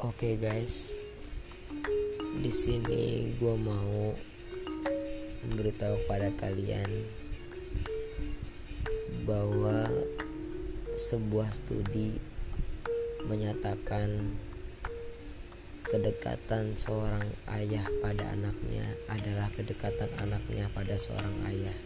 Oke guys, di sini gue mau memberitahu pada kalian bahwa sebuah studi menyatakan kedekatan seorang ayah pada anaknya adalah kedekatan anaknya pada seorang ayah.